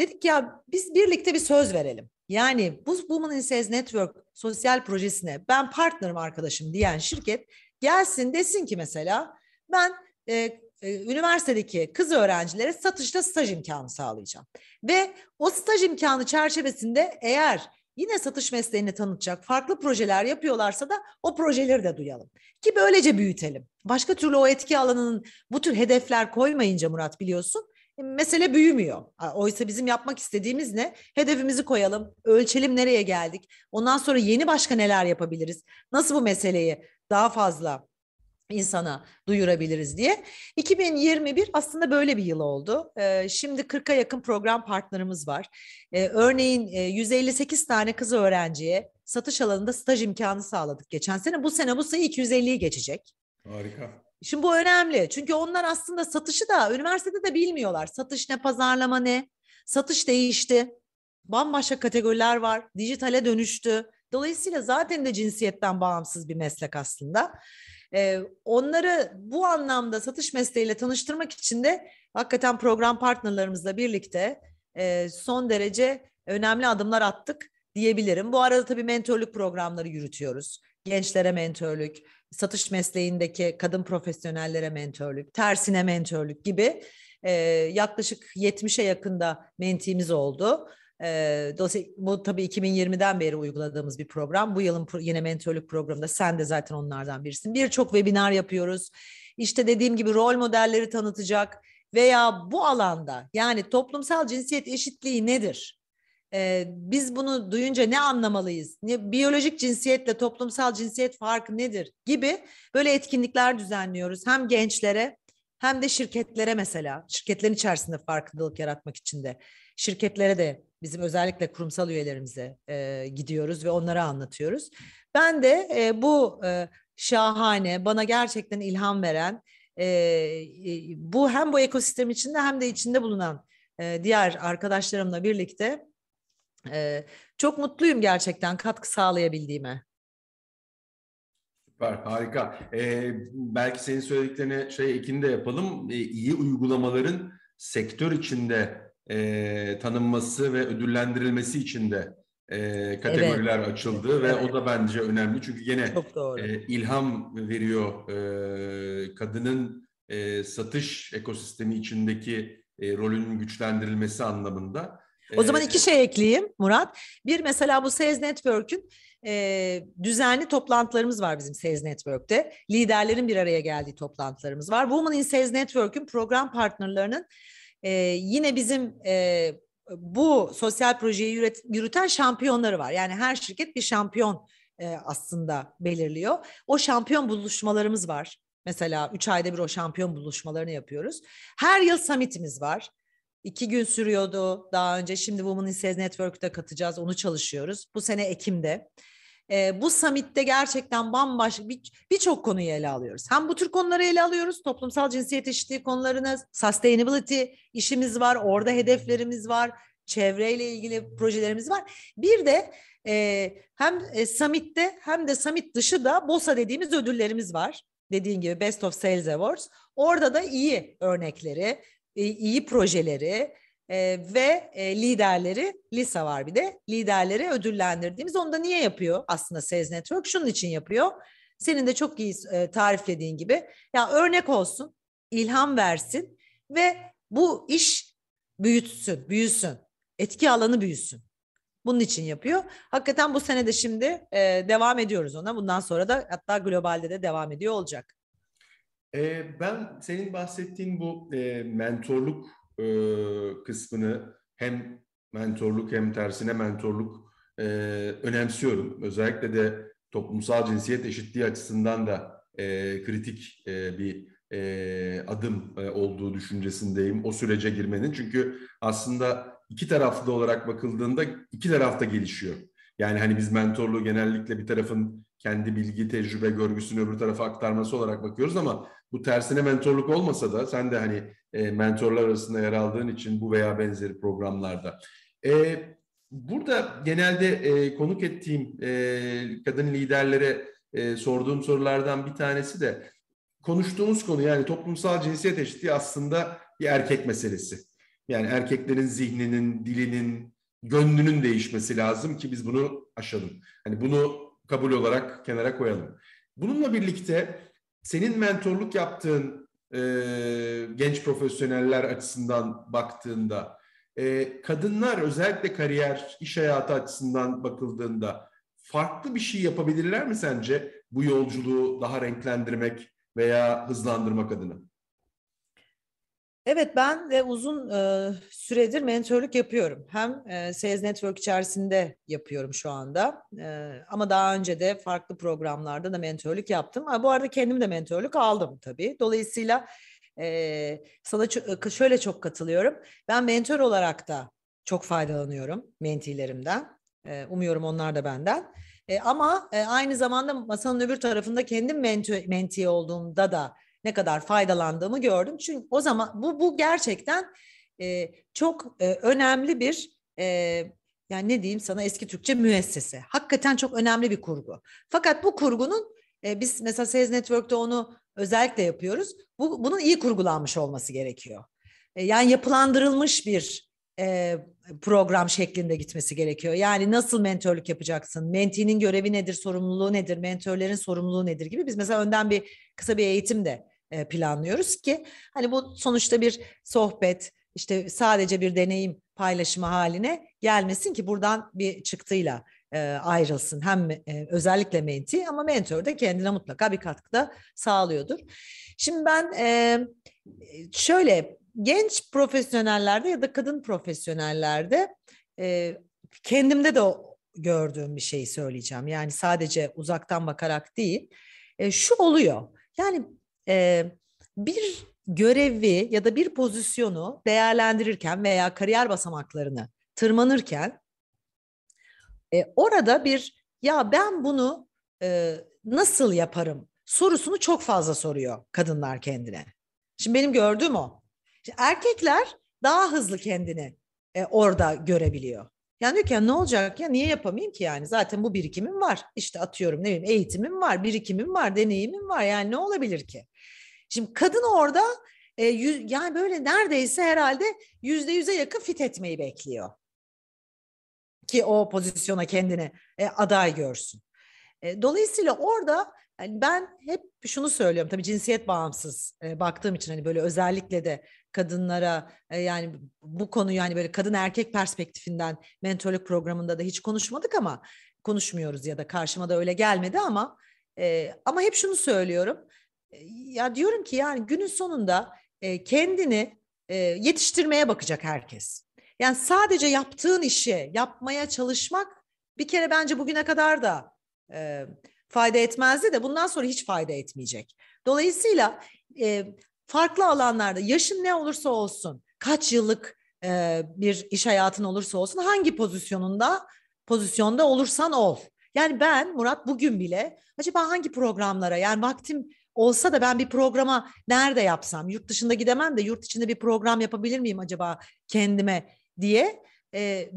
Dedik ya biz birlikte bir söz verelim. Yani bu Women in Sales Network sosyal projesine ben partnerim arkadaşım diyen şirket gelsin desin ki mesela ben e, e, üniversitedeki kız öğrencilere satışta staj imkanı sağlayacağım. Ve o staj imkanı çerçevesinde eğer yine satış mesleğini tanıtacak farklı projeler yapıyorlarsa da o projeleri de duyalım. Ki böylece büyütelim. Başka türlü o etki alanının bu tür hedefler koymayınca Murat biliyorsun mesele büyümüyor. Oysa bizim yapmak istediğimiz ne? Hedefimizi koyalım, ölçelim nereye geldik. Ondan sonra yeni başka neler yapabiliriz? Nasıl bu meseleyi daha fazla insana duyurabiliriz diye. 2021 aslında böyle bir yıl oldu. Şimdi 40'a yakın program partnerimiz var. Örneğin 158 tane kız öğrenciye satış alanında staj imkanı sağladık geçen sene. Bu sene bu sayı 250'yi geçecek. Harika. Şimdi bu önemli. Çünkü onlar aslında satışı da üniversitede de bilmiyorlar. Satış ne, pazarlama ne? Satış değişti. Bambaşka kategoriler var. Dijitale dönüştü. Dolayısıyla zaten de cinsiyetten bağımsız bir meslek aslında. Ee, onları bu anlamda satış mesleğiyle tanıştırmak için de hakikaten program partnerlerimizle birlikte e, son derece önemli adımlar attık diyebilirim. Bu arada tabii mentorluk programları yürütüyoruz. Gençlere mentorluk, satış mesleğindeki kadın profesyonellere mentörlük, tersine mentörlük gibi e, yaklaşık 70'e yakında mentimiz oldu. E, bu tabii 2020'den beri uyguladığımız bir program. Bu yılın pro, yine mentörlük programında sen de zaten onlardan birisin. Birçok webinar yapıyoruz. İşte dediğim gibi rol modelleri tanıtacak veya bu alanda yani toplumsal cinsiyet eşitliği nedir? Ee, biz bunu duyunca ne anlamalıyız? Ne, biyolojik cinsiyetle toplumsal cinsiyet farkı nedir? Gibi böyle etkinlikler düzenliyoruz. Hem gençlere hem de şirketlere mesela. Şirketlerin içerisinde farkındalık yaratmak için de. Şirketlere de bizim özellikle kurumsal üyelerimize e, gidiyoruz ve onlara anlatıyoruz. Ben de e, bu e, şahane, bana gerçekten ilham veren e, e, bu hem bu ekosistem içinde hem de içinde bulunan e, diğer arkadaşlarımla birlikte ee, çok mutluyum gerçekten katkı sağlayabildiğime. Süper, harika. Ee, belki senin söylediklerine şey ekini de yapalım. Ee, iyi uygulamaların sektör içinde e, tanınması ve ödüllendirilmesi için de e, kategoriler evet. açıldı evet. ve o da bence önemli. Çünkü yine e, ilham veriyor e, kadının e, satış ekosistemi içindeki e, rolünün güçlendirilmesi anlamında. O zaman iki şey ekleyeyim Murat. Bir mesela bu Sales Network'ün e, düzenli toplantılarımız var bizim Sales Network'te. Liderlerin bir araya geldiği toplantılarımız var. Women in Sales Network'ün program partnerlerinin e, yine bizim e, bu sosyal projeyi yürüt, yürüten şampiyonları var. Yani her şirket bir şampiyon e, aslında belirliyor. O şampiyon buluşmalarımız var. Mesela üç ayda bir o şampiyon buluşmalarını yapıyoruz. Her yıl summitimiz var. İki gün sürüyordu daha önce. Şimdi Women in Sales Network'te katacağız. Onu çalışıyoruz. Bu sene Ekim'de. E, bu summit'te gerçekten bambaşka birçok bir konuyu ele alıyoruz. Hem bu tür konuları ele alıyoruz. Toplumsal cinsiyet eşitliği konularını, sustainability işimiz var. Orada hedeflerimiz var. Çevreyle ilgili projelerimiz var. Bir de e, hem e, summit'te hem de summit dışı da BOSA dediğimiz ödüllerimiz var. Dediğin gibi Best of Sales Awards. Orada da iyi örnekleri, iyi projeleri e, ve e, liderleri, LISA var bir de, liderleri ödüllendirdiğimiz. Onu da niye yapıyor aslında Sales Network? Şunun için yapıyor. Senin de çok iyi e, tariflediğin gibi. Ya örnek olsun, ilham versin ve bu iş büyütsün, büyüsün. Etki alanı büyüsün. Bunun için yapıyor. Hakikaten bu sene de şimdi e, devam ediyoruz ona. Bundan sonra da hatta globalde de devam ediyor olacak. E, ben senin bahsettiğin bu e, mentorluk e, kısmını hem mentorluk hem tersine mentorluk e, önemsiyorum. Özellikle de toplumsal cinsiyet eşitliği açısından da e, kritik e, bir e, adım e, olduğu düşüncesindeyim o sürece girmenin. Çünkü aslında iki taraflı olarak bakıldığında iki tarafta gelişiyor. Yani hani biz mentorluğu genellikle bir tarafın kendi bilgi, tecrübe, görgüsünü öbür tarafa aktarması olarak bakıyoruz ama bu tersine mentorluk olmasa da sen de hani e, mentorlar arasında yer aldığın için bu veya benzeri programlarda. E, burada genelde e, konuk ettiğim e, kadın liderlere e, sorduğum sorulardan bir tanesi de konuştuğumuz konu yani toplumsal cinsiyet eşitliği aslında bir erkek meselesi. Yani erkeklerin zihninin, dilinin, gönlünün değişmesi lazım ki biz bunu aşalım. Hani bunu kabul olarak kenara koyalım. Bununla birlikte senin mentorluk yaptığın e, genç profesyoneller açısından baktığında e, kadınlar özellikle kariyer, iş hayatı açısından bakıldığında farklı bir şey yapabilirler mi sence bu yolculuğu daha renklendirmek veya hızlandırmak adına? Evet ben de uzun e, süredir mentorluk yapıyorum. Hem e, Sales Network içerisinde yapıyorum şu anda. E, ama daha önce de farklı programlarda da mentorluk yaptım. Ha, bu arada kendim de mentorluk aldım tabii. Dolayısıyla e, sana şöyle çok katılıyorum. Ben mentor olarak da çok faydalanıyorum mentilerimden. E, umuyorum onlar da benden. E, ama e, aynı zamanda masanın öbür tarafında kendim menti, menti olduğumda da ne kadar faydalandığımı gördüm. Çünkü o zaman bu bu gerçekten e, çok e, önemli bir e, yani ne diyeyim sana eski Türkçe müessese. Hakikaten çok önemli bir kurgu. Fakat bu kurgunun e, biz mesela Sales Network'te onu özellikle yapıyoruz. Bu bunun iyi kurgulanmış olması gerekiyor. E, yani yapılandırılmış bir e, program şeklinde gitmesi gerekiyor. Yani nasıl mentörlük yapacaksın? Mentinin görevi nedir, sorumluluğu nedir, mentörlerin sorumluluğu nedir gibi biz mesela önden bir kısa bir eğitim de planlıyoruz ki hani bu sonuçta bir sohbet işte sadece bir deneyim paylaşımı haline gelmesin ki buradan bir çıktıyla e, ayrılsın. Hem e, özellikle menti ama mentor da kendine mutlaka bir katkıda sağlıyordur. Şimdi ben e, şöyle genç profesyonellerde ya da kadın profesyonellerde e, kendimde de gördüğüm bir şeyi söyleyeceğim. Yani sadece uzaktan bakarak değil. E, şu oluyor. Yani e, bir görevi ya da bir pozisyonu değerlendirirken veya kariyer basamaklarını tırmanırken e, orada bir ya ben bunu e, nasıl yaparım sorusunu çok fazla soruyor kadınlar kendine. Şimdi benim gördüğüm o. Şimdi erkekler daha hızlı kendini e, orada görebiliyor. Yani diyor ki ya ne olacak ya niye yapamayayım ki yani zaten bu birikimim var. İşte atıyorum ne bileyim eğitimim var, birikimim var, deneyimim var yani ne olabilir ki? Şimdi kadın orada e, yüz, yani böyle neredeyse herhalde yüzde yüze yakın fit etmeyi bekliyor. Ki o pozisyona kendini e, aday görsün. E, dolayısıyla orada yani ben hep şunu söylüyorum tabii cinsiyet bağımsız e, baktığım için hani böyle özellikle de kadınlara e, yani bu konuyu yani böyle kadın erkek perspektifinden mentorluk programında da hiç konuşmadık ama konuşmuyoruz ya da karşıma da öyle gelmedi ama e, ama hep şunu söylüyorum ya diyorum ki yani günün sonunda e, kendini e, yetiştirmeye bakacak herkes. Yani sadece yaptığın işi yapmaya çalışmak bir kere bence bugüne kadar da e, fayda etmezdi de bundan sonra hiç fayda etmeyecek. Dolayısıyla e, farklı alanlarda yaşın ne olursa olsun, kaç yıllık e, bir iş hayatın olursa olsun, hangi pozisyonunda pozisyonda olursan ol. Yani ben Murat bugün bile acaba hangi programlara yani vaktim olsa da ben bir programa nerede yapsam yurt dışında gidemem de yurt içinde bir program yapabilir miyim acaba kendime diye e,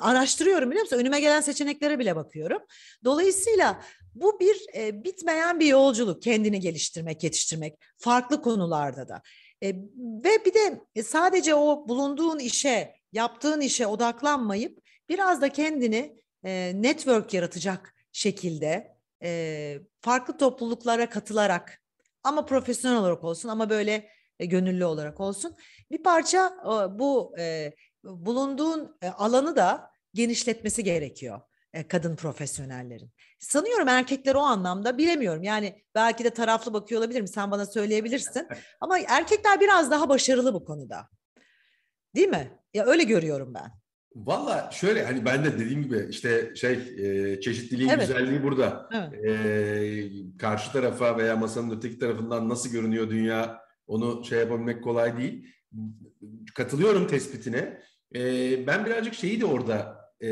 araştırıyorum biliyor musun? Önüme gelen seçeneklere bile bakıyorum. Dolayısıyla bu bir e, bitmeyen bir yolculuk kendini geliştirmek, yetiştirmek farklı konularda da. E, ve bir de e, sadece o bulunduğun işe, yaptığın işe odaklanmayıp biraz da kendini e, network yaratacak şekilde e, farklı topluluklara katılarak ama profesyonel olarak olsun ama böyle e, gönüllü olarak olsun bir parça e, bu e, bulunduğun e, alanı da genişletmesi gerekiyor e, kadın profesyonellerin. Sanıyorum erkekler o anlamda bilemiyorum. Yani belki de taraflı bakıyor olabilirim. Sen bana söyleyebilirsin. Ama erkekler biraz daha başarılı bu konuda. Değil mi? Ya öyle görüyorum ben. Valla şöyle hani ben de dediğim gibi işte şey e, çeşitliliğin evet. güzelliği burada. Evet. E, karşı tarafa veya masanın öteki tarafından nasıl görünüyor dünya onu şey yapabilmek kolay değil. Katılıyorum tespitine. E, ben birazcık şeyi de orada e,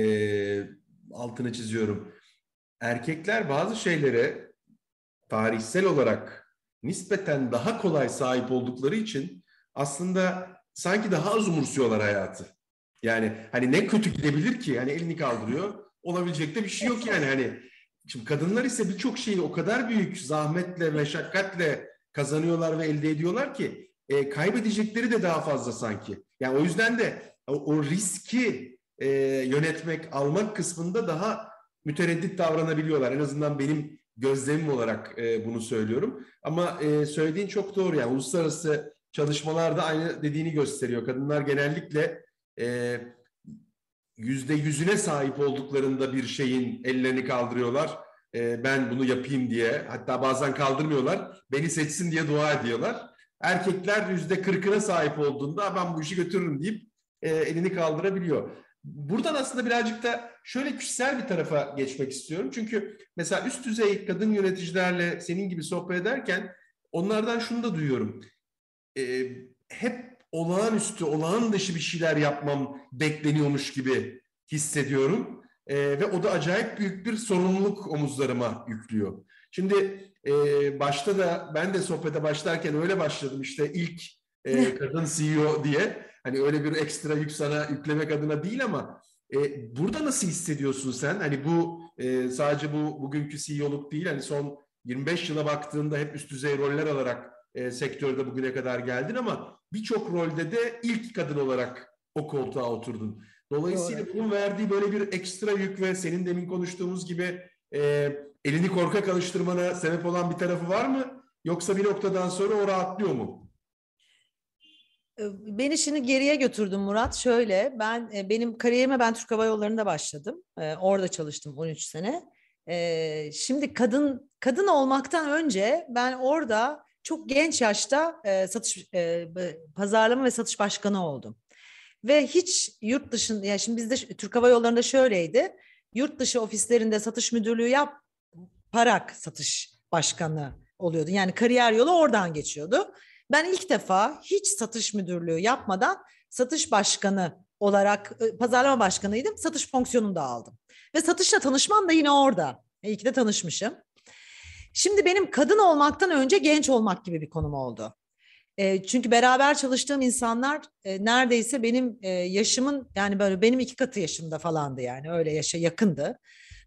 altını çiziyorum. Erkekler bazı şeylere tarihsel olarak nispeten daha kolay sahip oldukları için aslında sanki daha az umursuyorlar hayatı. Yani hani ne kötü gidebilir ki? Hani elini kaldırıyor. Olabilecek de bir şey yok yani. Hani şimdi kadınlar ise birçok şeyi o kadar büyük zahmetle, meşakkatle kazanıyorlar ve elde ediyorlar ki e, kaybedecekleri de daha fazla sanki. Yani o yüzden de o, o riski e, yönetmek, almak kısmında daha mütereddit davranabiliyorlar. En azından benim gözlemim olarak e, bunu söylüyorum. Ama e, söylediğin çok doğru. Yani uluslararası çalışmalarda aynı dediğini gösteriyor. Kadınlar genellikle e, yüzde yüzüne sahip olduklarında bir şeyin ellerini kaldırıyorlar. E, ben bunu yapayım diye. Hatta bazen kaldırmıyorlar. Beni seçsin diye dua ediyorlar. Erkekler yüzde kırkına sahip olduğunda ben bu işi götürürüm deyip e, elini kaldırabiliyor. Buradan aslında birazcık da şöyle kişisel bir tarafa geçmek istiyorum. Çünkü mesela üst düzey kadın yöneticilerle senin gibi sohbet ederken onlardan şunu da duyuyorum. E, hep olağanüstü, olağan dışı bir şeyler yapmam bekleniyormuş gibi hissediyorum. E, ve o da acayip büyük bir sorumluluk omuzlarıma yüklüyor. Şimdi e, başta da ben de sohbete başlarken öyle başladım işte ilk e, kadın CEO diye. Hani öyle bir ekstra yük sana yüklemek adına değil ama e, burada nasıl hissediyorsun sen? Hani bu e, sadece bu bugünkü CEO'luk değil hani son 25 yıla baktığında hep üst düzey roller alarak e, sektörde bugüne kadar geldin ama birçok rolde de ilk kadın olarak o koltuğa oturdun. Dolayısıyla Doğru. bunun verdiği böyle bir ekstra yük ve senin demin konuştuğumuz gibi e, elini korkak alıştırmana sebep olan bir tarafı var mı? Yoksa bir noktadan sonra o rahatlıyor mu? Beni şimdi geriye götürdüm Murat. Şöyle ben benim kariyerime ben Türk Hava Yolları'nda başladım. Orada çalıştım 13 sene. Şimdi kadın kadın olmaktan önce ben orada çok genç yaşta satış pazarlama ve satış başkanı oldum. Ve hiç yurt dışında ya şimdi bizde Türk Hava Yolları'nda şöyleydi. Yurt dışı ofislerinde satış müdürlüğü yap parak satış başkanı oluyordu. Yani kariyer yolu oradan geçiyordu. Ben ilk defa hiç satış müdürlüğü yapmadan satış başkanı olarak ıı, pazarlama başkanıydım. Satış fonksiyonunu da aldım. Ve satışla tanışmam da yine orada. İyi ki de tanışmışım. Şimdi benim kadın olmaktan önce genç olmak gibi bir konum oldu. E, çünkü beraber çalıştığım insanlar e, neredeyse benim e, yaşımın yani böyle benim iki katı yaşımda falandı yani öyle yaşa yakındı.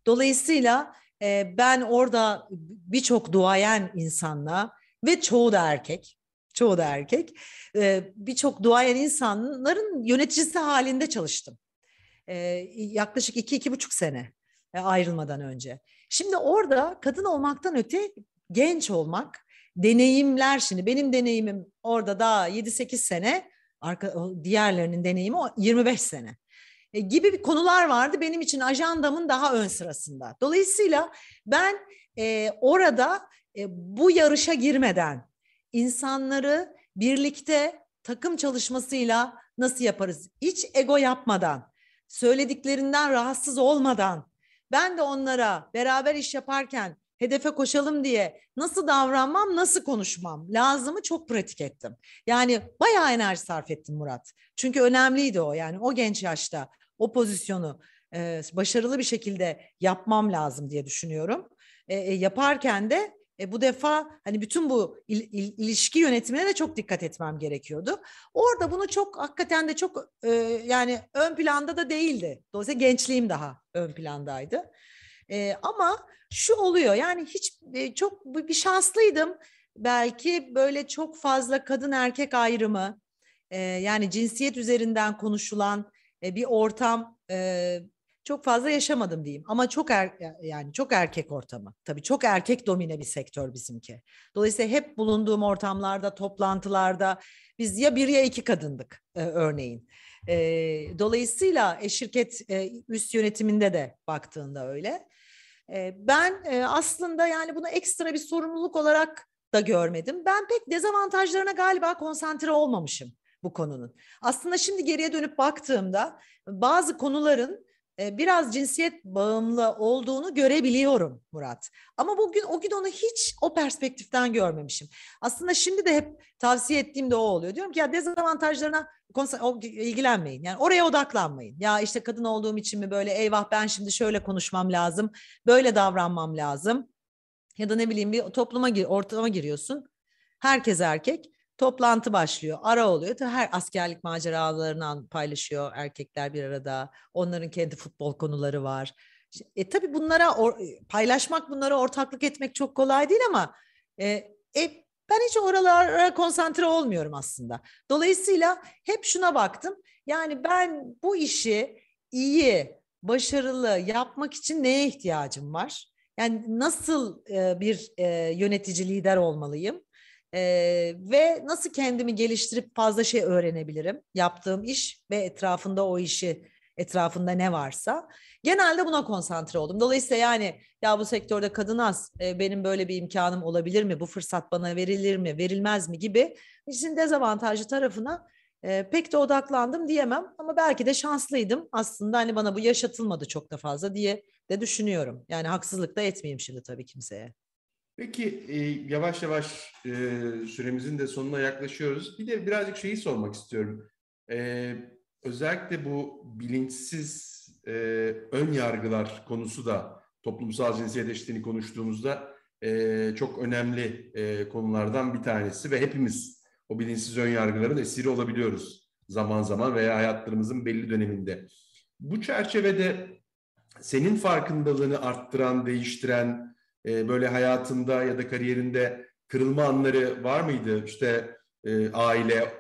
Dolayısıyla e, ben orada birçok duayen insanla ve çoğu da erkek çoğu da erkek. E, Birçok duayen insanların yöneticisi halinde çalıştım. E, yaklaşık iki, iki buçuk sene e, ayrılmadan önce. Şimdi orada kadın olmaktan öte genç olmak, deneyimler şimdi benim deneyimim orada daha 7-8 sene, arka, diğerlerinin deneyimi 25 sene e, gibi bir konular vardı benim için ajandamın daha ön sırasında. Dolayısıyla ben e, orada e, bu yarışa girmeden insanları birlikte takım çalışmasıyla nasıl yaparız? Hiç ego yapmadan, söylediklerinden rahatsız olmadan ben de onlara beraber iş yaparken hedefe koşalım diye nasıl davranmam, nasıl konuşmam lazımı çok pratik ettim. Yani bayağı enerji sarf ettim Murat. Çünkü önemliydi o yani o genç yaşta o pozisyonu başarılı bir şekilde yapmam lazım diye düşünüyorum. E, yaparken de e, bu defa hani bütün bu il, il, ilişki yönetimine de çok dikkat etmem gerekiyordu. Orada bunu çok hakikaten de çok e, yani ön planda da değildi. Dolayısıyla gençliğim daha ön plandaydı. E, ama şu oluyor yani hiç e, çok bir şanslıydım. Belki böyle çok fazla kadın erkek ayrımı e, yani cinsiyet üzerinden konuşulan e, bir ortam e, çok fazla yaşamadım diyeyim ama çok er, yani çok erkek ortamı. Tabii çok erkek domine bir sektör bizimki. Dolayısıyla hep bulunduğum ortamlarda, toplantılarda biz ya bir ya iki kadındık e, örneğin. E, dolayısıyla e, şirket e, üst yönetiminde de baktığında öyle. E, ben e, aslında yani bunu ekstra bir sorumluluk olarak da görmedim. Ben pek dezavantajlarına galiba konsantre olmamışım bu konunun. Aslında şimdi geriye dönüp baktığımda bazı konuların biraz cinsiyet bağımlı olduğunu görebiliyorum Murat. Ama bugün o gün onu hiç o perspektiften görmemişim. Aslında şimdi de hep tavsiye ettiğim de o oluyor. Diyorum ki ya dezavantajlarına ilgilenmeyin. Yani oraya odaklanmayın. Ya işte kadın olduğum için mi böyle eyvah ben şimdi şöyle konuşmam lazım. Böyle davranmam lazım. Ya da ne bileyim bir topluma gir, ortama giriyorsun. Herkes erkek. Toplantı başlıyor, ara oluyor. Her askerlik maceralarını paylaşıyor erkekler bir arada. Onların kendi futbol konuları var. E tabii bunlara or, paylaşmak, bunlara ortaklık etmek çok kolay değil ama e, e, Ben hiç oralara konsantre olmuyorum aslında. Dolayısıyla hep şuna baktım. Yani ben bu işi iyi, başarılı yapmak için neye ihtiyacım var? Yani nasıl e, bir e, yönetici lider olmalıyım? E, ve nasıl kendimi geliştirip fazla şey öğrenebilirim? Yaptığım iş ve etrafında o işi etrafında ne varsa. Genelde buna konsantre oldum. Dolayısıyla yani ya bu sektörde kadın az, e, benim böyle bir imkanım olabilir mi? Bu fırsat bana verilir mi, verilmez mi gibi işin dezavantajlı tarafına e, pek de odaklandım diyemem. Ama belki de şanslıydım. Aslında hani bana bu yaşatılmadı çok da fazla diye de düşünüyorum. Yani haksızlık da etmeyeyim şimdi tabii kimseye. Peki e, yavaş yavaş e, süremizin de sonuna yaklaşıyoruz. Bir de birazcık şeyi sormak istiyorum. E, özellikle bu bilinçsiz e, ön yargılar konusu da toplumsal cinsiyet eşitliğini konuştuğumuzda e, çok önemli e, konulardan bir tanesi ve hepimiz o bilinçsiz ön yargıların esiri olabiliyoruz zaman zaman veya hayatlarımızın belli döneminde. Bu çerçevede senin farkındalığını arttıran, değiştiren, e, böyle hayatında ya da kariyerinde kırılma anları var mıydı? İşte e, aile,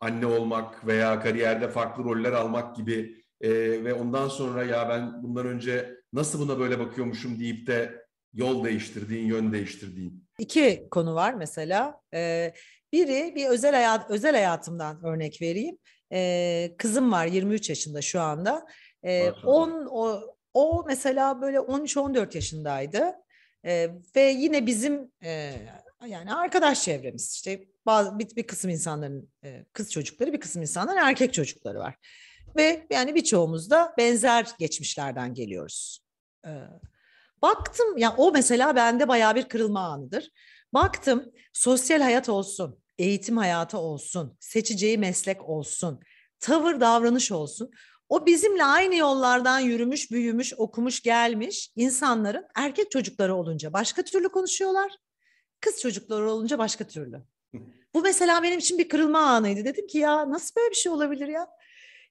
anne olmak veya kariyerde farklı roller almak gibi e, ve ondan sonra ya ben bundan önce nasıl buna böyle bakıyormuşum deyip de yol değiştirdiğin, yön değiştirdiğin. İki konu var mesela. Ee, biri bir özel hayat özel hayatımdan örnek vereyim. Ee, kızım var 23 yaşında şu anda. Ee, 10 o, o mesela böyle 13-14 yaşındaydı. Ee, ve yine bizim e, yani arkadaş çevremiz işte bazı bir, bir kısım insanların e, kız çocukları bir kısım insanların erkek çocukları var. Ve yani birçoğumuz da benzer geçmişlerden geliyoruz. Ee, baktım ya yani o mesela bende bayağı bir kırılma anıdır. Baktım sosyal hayat olsun, eğitim hayatı olsun, seçeceği meslek olsun, tavır davranış olsun. O bizimle aynı yollardan yürümüş, büyümüş, okumuş, gelmiş insanların erkek çocukları olunca başka türlü konuşuyorlar. Kız çocukları olunca başka türlü. Bu mesela benim için bir kırılma anıydı. Dedim ki ya nasıl böyle bir şey olabilir ya?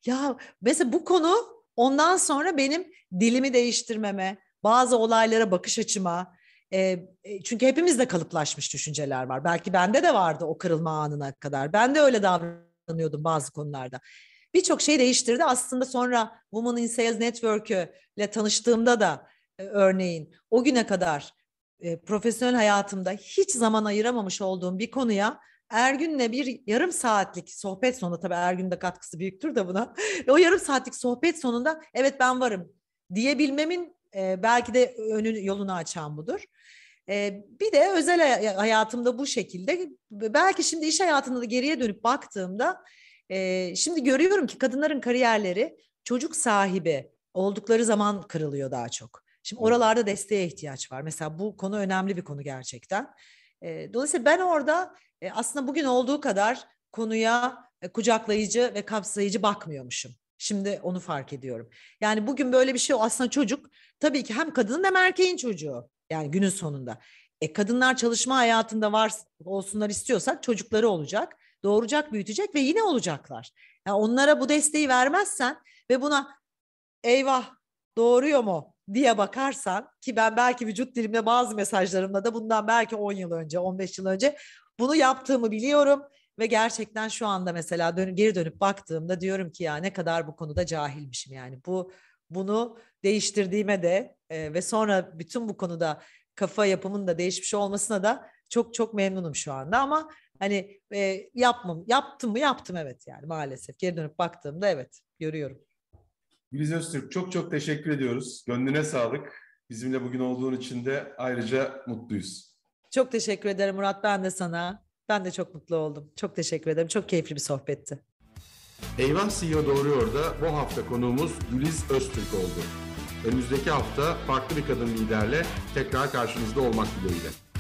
Ya mesela bu konu ondan sonra benim dilimi değiştirmeme, bazı olaylara bakış açıma, e, çünkü hepimizde kalıplaşmış düşünceler var. Belki bende de vardı o kırılma anına kadar. Ben de öyle davranıyordum bazı konularda. Birçok şey değiştirdi. Aslında sonra Women in Sales Network'ü ile tanıştığımda da e, örneğin o güne kadar e, profesyonel hayatımda hiç zaman ayıramamış olduğum bir konuya Ergün'le bir yarım saatlik sohbet sonunda tabii Ergün'ün de katkısı büyüktür de buna. o yarım saatlik sohbet sonunda evet ben varım diyebilmemin e, belki de önünü yolunu açan budur. E, bir de özel hayatımda bu şekilde belki şimdi iş hayatında da geriye dönüp baktığımda e, şimdi görüyorum ki kadınların kariyerleri çocuk sahibi oldukları zaman kırılıyor daha çok. Şimdi oralarda desteğe ihtiyaç var. Mesela bu konu önemli bir konu gerçekten. E, dolayısıyla ben orada e, aslında bugün olduğu kadar konuya e, kucaklayıcı ve kapsayıcı bakmıyormuşum. Şimdi onu fark ediyorum. Yani bugün böyle bir şey aslında çocuk tabii ki hem kadının hem erkeğin çocuğu. Yani günün sonunda. E kadınlar çalışma hayatında var olsunlar istiyorsak çocukları olacak. Doğuracak, büyütecek ve yine olacaklar. Yani onlara bu desteği vermezsen ve buna eyvah doğuruyor mu diye bakarsan ki ben belki vücut dilimde bazı mesajlarımda da bundan belki 10 yıl önce, 15 yıl önce bunu yaptığımı biliyorum ve gerçekten şu anda mesela dön geri dönüp baktığımda diyorum ki ya ne kadar bu konuda cahilmişim yani. Bu bunu değiştirdiğime de e, ve sonra bütün bu konuda kafa yapımın da değişmiş olmasına da çok çok memnunum şu anda ama hani e, yapmam yaptım mı yaptım evet yani maalesef geri dönüp baktığımda evet görüyorum. Güliz Öztürk çok çok teşekkür ediyoruz. Gönlüne sağlık. Bizimle bugün olduğun için de ayrıca mutluyuz. Çok teşekkür ederim Murat ben de sana. Ben de çok mutlu oldum. Çok teşekkür ederim. Çok keyifli bir sohbetti. Eyvah CEO Doğruyor da bu hafta konuğumuz Güliz Öztürk oldu. Önümüzdeki hafta farklı bir kadın liderle tekrar karşınızda olmak dileğiyle.